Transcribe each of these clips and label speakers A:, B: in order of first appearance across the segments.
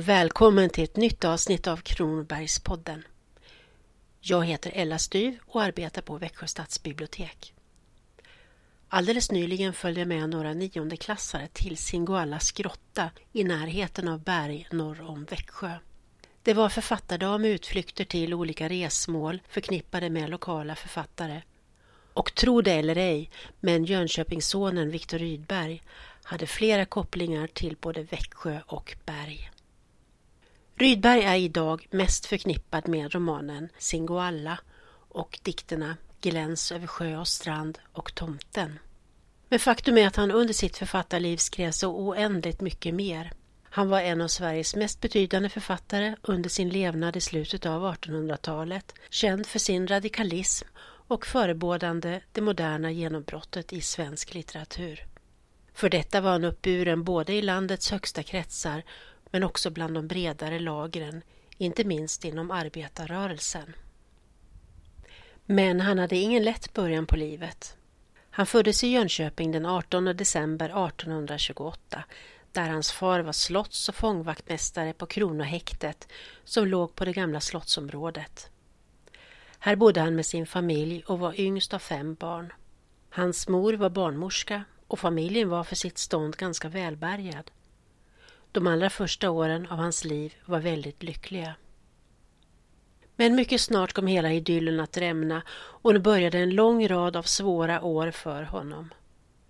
A: och välkommen till ett nytt avsnitt av Kronobergspodden. Jag heter Ella Styv och arbetar på Växjö stadsbibliotek. Alldeles nyligen följde jag med några niondeklassare till Singoallas grotta i närheten av berg norr om Växjö. Det var författardag med utflykter till olika resmål förknippade med lokala författare. Och tro det eller ej, men Jönköpingssonen Viktor Rydberg hade flera kopplingar till både Växjö och Berg. Rydberg är idag mest förknippad med romanen Singoalla och dikterna Gläns över sjö och strand och Tomten. Men faktum är att han under sitt författarliv skrev så oändligt mycket mer. Han var en av Sveriges mest betydande författare under sin levnad i slutet av 1800-talet, känd för sin radikalism och förebådande det moderna genombrottet i svensk litteratur. För detta var han uppburen både i landets högsta kretsar men också bland de bredare lagren, inte minst inom arbetarrörelsen. Men han hade ingen lätt början på livet. Han föddes i Jönköping den 18 december 1828 där hans far var slotts och fångvaktmästare på Kronohäktet som låg på det gamla slottsområdet. Här bodde han med sin familj och var yngst av fem barn. Hans mor var barnmorska och familjen var för sitt stånd ganska välbärgad. De allra första åren av hans liv var väldigt lyckliga. Men mycket snart kom hela idyllen att rämna och nu började en lång rad av svåra år för honom.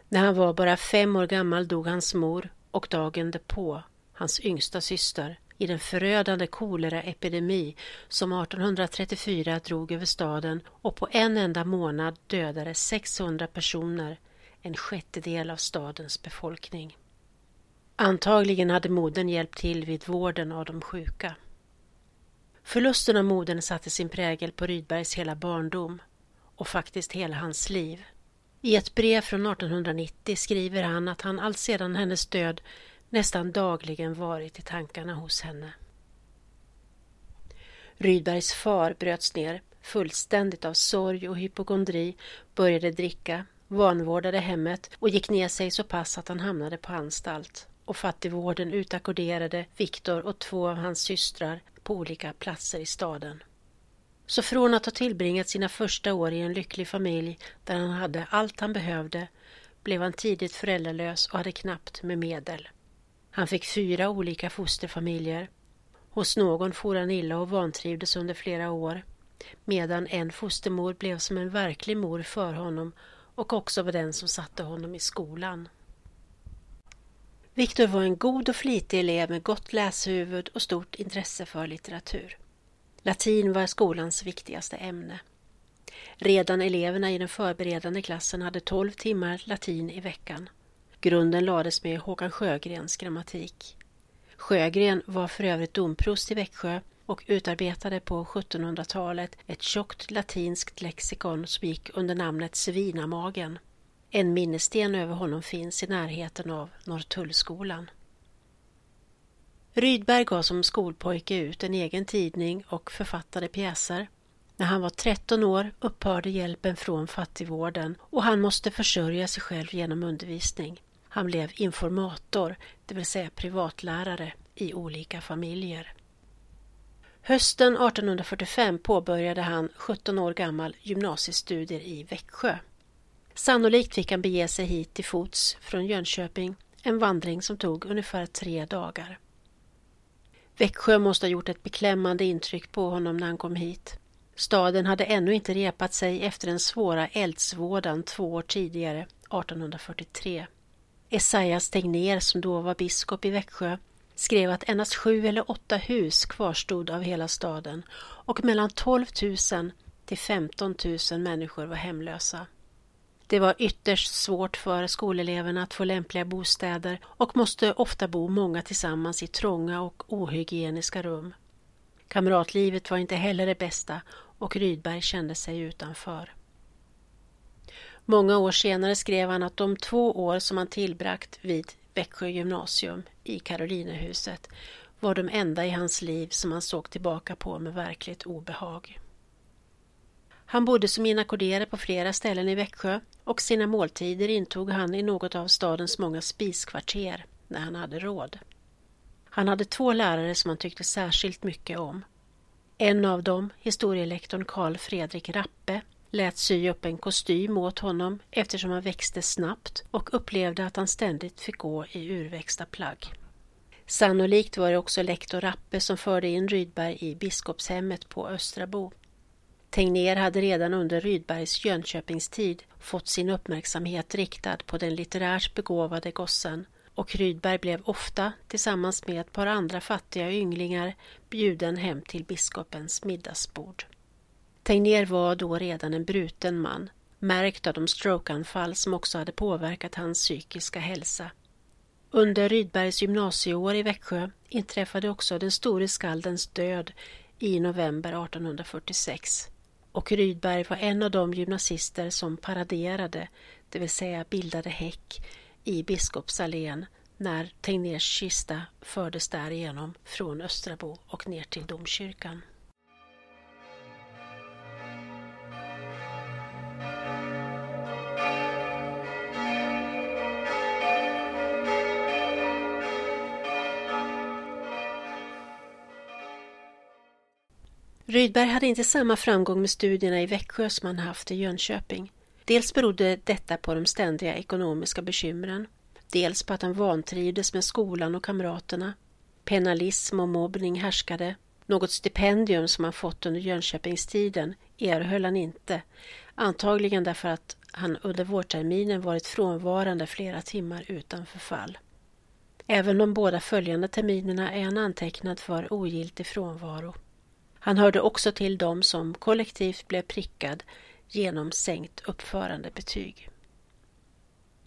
A: När han var bara fem år gammal dog hans mor och dagen därpå hans yngsta syster i den förödande koleraepidemi som 1834 drog över staden och på en enda månad dödade 600 personer, en sjättedel av stadens befolkning. Antagligen hade modern hjälpt till vid vården av de sjuka. Förlusten av modern satte sin prägel på Rydbergs hela barndom och faktiskt hela hans liv. I ett brev från 1890 skriver han att han alltsedan hennes död nästan dagligen varit i tankarna hos henne. Rydbergs far bröts ner fullständigt av sorg och hypokondri, började dricka, vanvårdade hemmet och gick ner sig så pass att han hamnade på anstalt och fattigvården utakkorderade Viktor och två av hans systrar på olika platser i staden. Så från att ha tillbringat sina första år i en lycklig familj där han hade allt han behövde blev han tidigt föräldralös och hade knappt med medel. Han fick fyra olika fosterfamiljer. Hos någon for han illa och vantrivdes under flera år medan en fostermor blev som en verklig mor för honom och också var den som satte honom i skolan. Viktor var en god och flitig elev med gott läshuvud och stort intresse för litteratur. Latin var skolans viktigaste ämne. Redan eleverna i den förberedande klassen hade 12 timmar latin i veckan. Grunden lades med Håkan Sjögrens grammatik. Sjögren var för övrigt domprost i Växjö och utarbetade på 1700-talet ett tjockt latinskt lexikon som gick under namnet Svinamagen. En minnessten över honom finns i närheten av Norrtullskolan. Rydberg gav som skolpojke ut en egen tidning och författade pjäser. När han var 13 år upphörde hjälpen från fattigvården och han måste försörja sig själv genom undervisning. Han blev informator, det vill säga privatlärare, i olika familjer. Hösten 1845 påbörjade han 17 år gammal gymnasiestudier i Växjö. Sannolikt fick han bege sig hit till fots från Jönköping, en vandring som tog ungefär tre dagar. Växjö måste ha gjort ett beklämmande intryck på honom när han kom hit. Staden hade ännu inte repat sig efter den svåra eldsvådan två år tidigare, 1843. Esaias Tegnér, som då var biskop i Växjö, skrev att endast sju eller åtta hus kvarstod av hela staden och mellan 12 000 till 15 000 människor var hemlösa. Det var ytterst svårt för skoleleverna att få lämpliga bostäder och måste ofta bo många tillsammans i trånga och ohygieniska rum. Kamratlivet var inte heller det bästa och Rydberg kände sig utanför. Många år senare skrev han att de två år som han tillbragt vid Växjö gymnasium i Karolinehuset var de enda i hans liv som han såg tillbaka på med verkligt obehag. Han bodde som inackorderad på flera ställen i Växjö och sina måltider intog han i något av stadens många spiskvarter när han hade råd. Han hade två lärare som han tyckte särskilt mycket om. En av dem, historielektorn Karl Fredrik Rappe, lät sy upp en kostym åt honom eftersom han växte snabbt och upplevde att han ständigt fick gå i urväxta plagg. Sannolikt var det också lektor Rappe som förde in Rydberg i biskopshemmet på Östrabo. Tegnér hade redan under Rydbergs Jönköpingstid fått sin uppmärksamhet riktad på den litterärt begåvade gossen och Rydberg blev ofta, tillsammans med ett par andra fattiga ynglingar, bjuden hem till biskopens middagsbord. Tegnér var då redan en bruten man, märkt av de strokeanfall som också hade påverkat hans psykiska hälsa. Under Rydbergs gymnasieår i Växjö inträffade också den store skaldens död i november 1846 och Rydberg var en av de gymnasister som paraderade, det vill säga bildade häck, i Biskopsallén när Tegnérs kista fördes därigenom från Östrabo och ner till domkyrkan. Rydberg hade inte samma framgång med studierna i Växjö som han haft i Jönköping. Dels berodde detta på de ständiga ekonomiska bekymren, dels på att han vantrivdes med skolan och kamraterna. Penalism och mobbning härskade. Något stipendium som han fått under Jönköpingstiden erhöll han inte, antagligen därför att han under vårterminen varit frånvarande flera timmar utan förfall. Även de båda följande terminerna är han antecknad för ogiltig frånvaro. Han hörde också till dem som kollektivt blev prickad genom sänkt uppförandebetyg.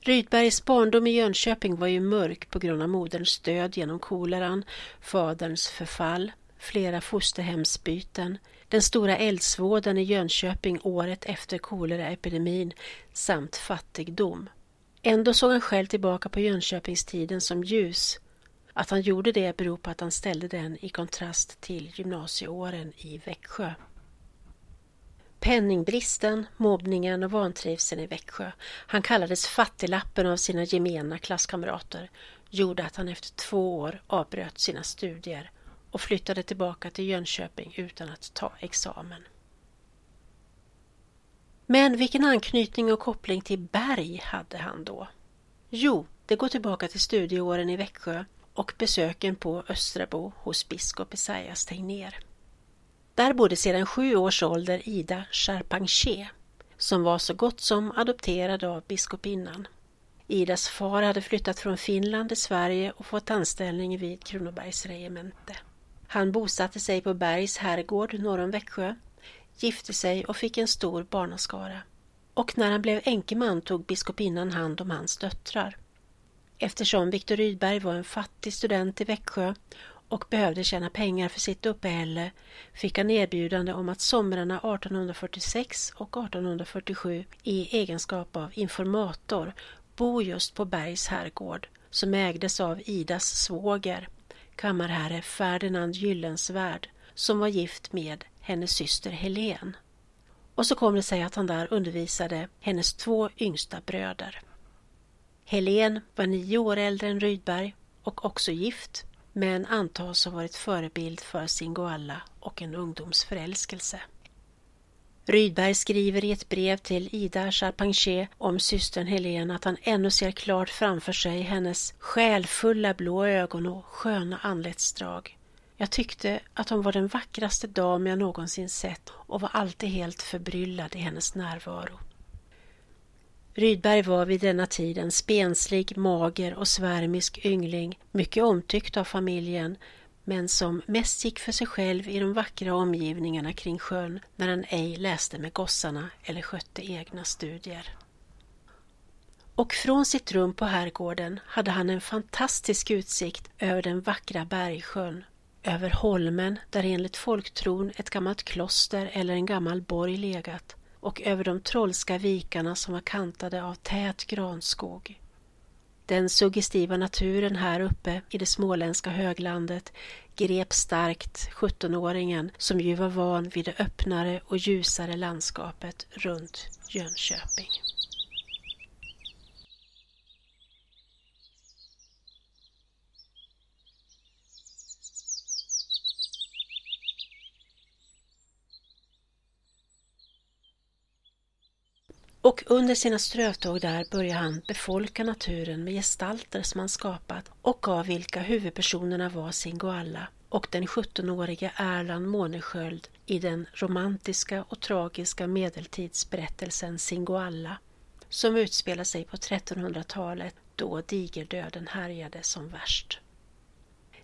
A: Rydbergs barndom i Jönköping var ju mörk på grund av moderns död genom koleran, faderns förfall, flera fosterhemsbyten, den stora eldsvådan i Jönköping året efter koleraepidemin samt fattigdom. Ändå såg han själv tillbaka på Jönköpingstiden som ljus att han gjorde det beror på att han ställde den i kontrast till gymnasieåren i Växjö. Penningbristen, mobbningen och vantrivseln i Växjö, han kallades fattiglappen av sina gemena klasskamrater, gjorde att han efter två år avbröt sina studier och flyttade tillbaka till Jönköping utan att ta examen. Men vilken anknytning och koppling till Berg hade han då? Jo, det går tillbaka till studieåren i Växjö och besöken på Östrabo hos biskop Esaias Tegnér. Där bodde sedan sju års ålder Ida Charpentier som var så gott som adopterad av biskopinnan. Idas far hade flyttat från Finland till Sverige och fått anställning vid Kronobergs regemente. Han bosatte sig på Bergs herrgård norr om Växjö, gifte sig och fick en stor barnaskara. Och när han blev enkeman tog biskopinnan hand om hans döttrar. Eftersom Viktor Rydberg var en fattig student i Växjö och behövde tjäna pengar för sitt uppehälle fick han erbjudande om att somrarna 1846 och 1847 i egenskap av informator bo just på Bergs herrgård som ägdes av Idas svåger, kammarherre Ferdinand Gyllensvärd som var gift med hennes syster Helen. Och så kom det sig att han där undervisade hennes två yngsta bröder. Helen var nio år äldre än Rydberg och också gift men antas ha varit förebild för Singoalla och en ungdomsförälskelse. Rydberg skriver i ett brev till Ida Charpentier om systern Helen att han ännu ser klart framför sig hennes själfulla blå ögon och sköna anletsdrag. Jag tyckte att hon var den vackraste dam jag någonsin sett och var alltid helt förbryllad i hennes närvaro. Rydberg var vid denna tid en spenslig, mager och svärmisk yngling, mycket omtyckt av familjen, men som mest gick för sig själv i de vackra omgivningarna kring sjön när han ej läste med gossarna eller skötte egna studier. Och från sitt rum på herrgården hade han en fantastisk utsikt över den vackra bergsjön, över holmen där enligt folktron ett gammalt kloster eller en gammal borg legat och över de trollska vikarna som var kantade av tät granskog. Den suggestiva naturen här uppe i det småländska höglandet grep starkt 17-åringen som ju var van vid det öppnare och ljusare landskapet runt Jönköping. Och under sina strövtåg där började han befolka naturen med gestalter som han skapat och av vilka huvudpersonerna var Singoalla och den 17-årige Erland Månesköld i den romantiska och tragiska medeltidsberättelsen Singoalla som utspelar sig på 1300-talet då digerdöden härjade som värst.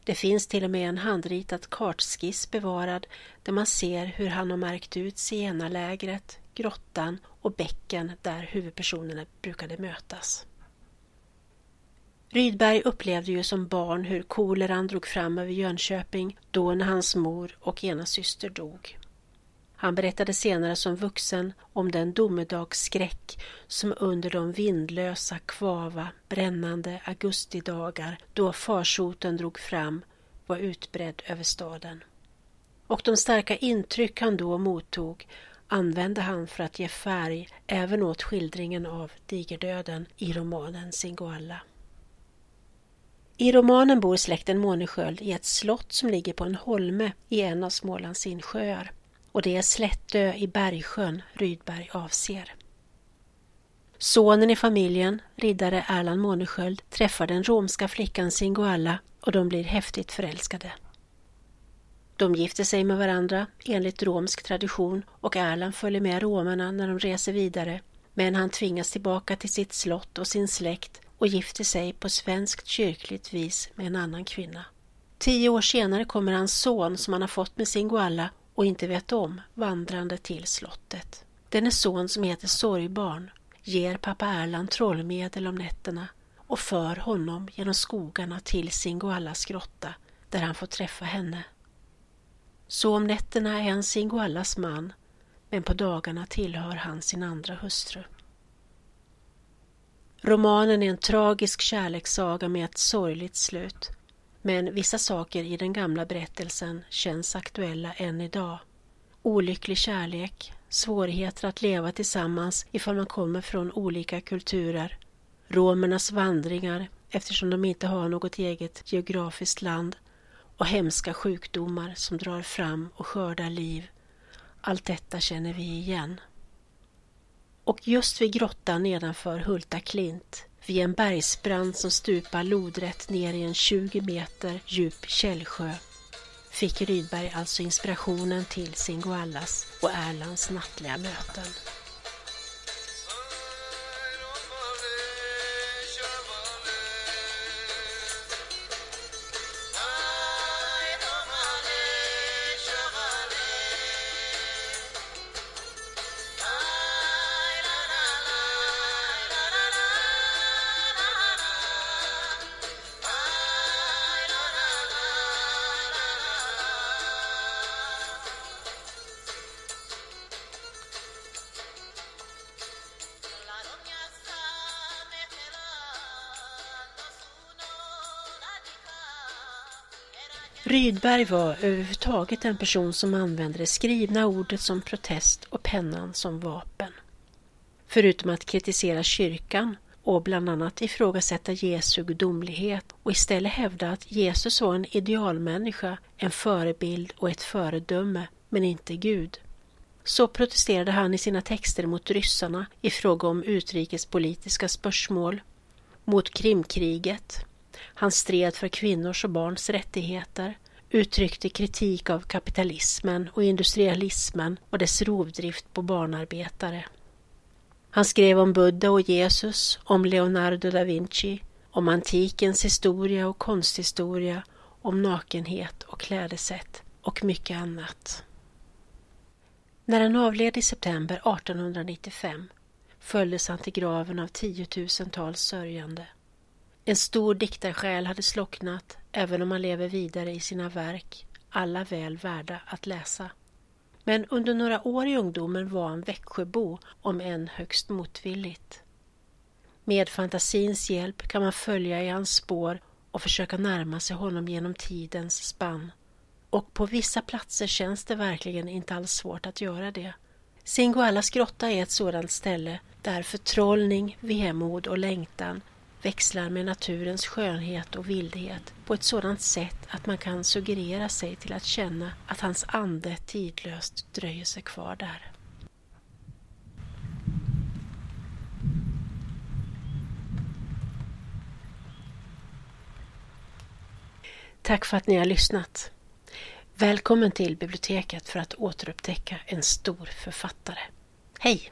A: Det finns till och med en handritad kartskiss bevarad där man ser hur han har märkt ut zigenarlägret, grottan och bäcken där huvudpersonerna brukade mötas. Rydberg upplevde ju som barn hur koleran drog fram över Jönköping då när hans mor och ena syster dog. Han berättade senare som vuxen om den domedagsskräck som under de vindlösa, kvava, brännande augustidagar då farsoten drog fram var utbredd över staden. Och de starka intryck han då mottog använde han för att ge färg även åt skildringen av digerdöden i romanen Singoalla. I romanen bor släkten Månesköld i ett slott som ligger på en holme i en av Smålands insjöar och det är Slättö i Bergsjön Rydberg avser. Sonen i familjen, riddare Erland Månesköld, träffar den romska flickan Singoalla och de blir häftigt förälskade. De gifter sig med varandra enligt romsk tradition och Erland följer med romarna när de reser vidare men han tvingas tillbaka till sitt slott och sin släkt och gifter sig på svenskt kyrkligt vis med en annan kvinna. Tio år senare kommer hans son som han har fått med Singoalla och inte vet om vandrande till slottet. Denne son som heter Sorgbarn ger pappa Erland trollmedel om nätterna och för honom genom skogarna till Singoallas grotta där han får träffa henne. Så om nätterna är han Singoallas man men på dagarna tillhör han sin andra hustru. Romanen är en tragisk kärlekssaga med ett sorgligt slut. Men vissa saker i den gamla berättelsen känns aktuella än idag. Olycklig kärlek, svårigheter att leva tillsammans ifall man kommer från olika kulturer, romernas vandringar eftersom de inte har något eget geografiskt land och hemska sjukdomar som drar fram och skördar liv. Allt detta känner vi igen. Och just vid grottan nedanför Hulta klint, vid en bergsbrand som stupar lodrätt ner i en 20 meter djup källsjö, fick Rydberg alltså inspirationen till Singoallas och Erlands nattliga möten. Rydberg var överhuvudtaget en person som använde det skrivna ordet som protest och pennan som vapen. Förutom att kritisera kyrkan och bland annat ifrågasätta Jesu gudomlighet och istället hävda att Jesus var en idealmänniska, en förebild och ett föredöme, men inte Gud. Så protesterade han i sina texter mot ryssarna i fråga om utrikespolitiska spörsmål, mot Krimkriget, han stred för kvinnors och barns rättigheter, uttryckte kritik av kapitalismen och industrialismen och dess rovdrift på barnarbetare. Han skrev om Buddha och Jesus, om Leonardo da Vinci, om antikens historia och konsthistoria, om nakenhet och klädesätt och mycket annat. När han avled i september 1895 följdes han till graven av tiotusentals sörjande. En stor diktarsjäl hade slocknat, även om han lever vidare i sina verk, alla väl värda att läsa. Men under några år i ungdomen var han Växjöbo, om än högst motvilligt. Med fantasins hjälp kan man följa i hans spår och försöka närma sig honom genom tidens spann. Och på vissa platser känns det verkligen inte alls svårt att göra det. Singoallas grotta är ett sådant ställe där förtrollning, vemod och längtan växlar med naturens skönhet och vildhet på ett sådant sätt att man kan suggerera sig till att känna att hans ande tidlöst dröjer sig kvar där. Tack för att ni har lyssnat. Välkommen till biblioteket för att återupptäcka en stor författare. Hej!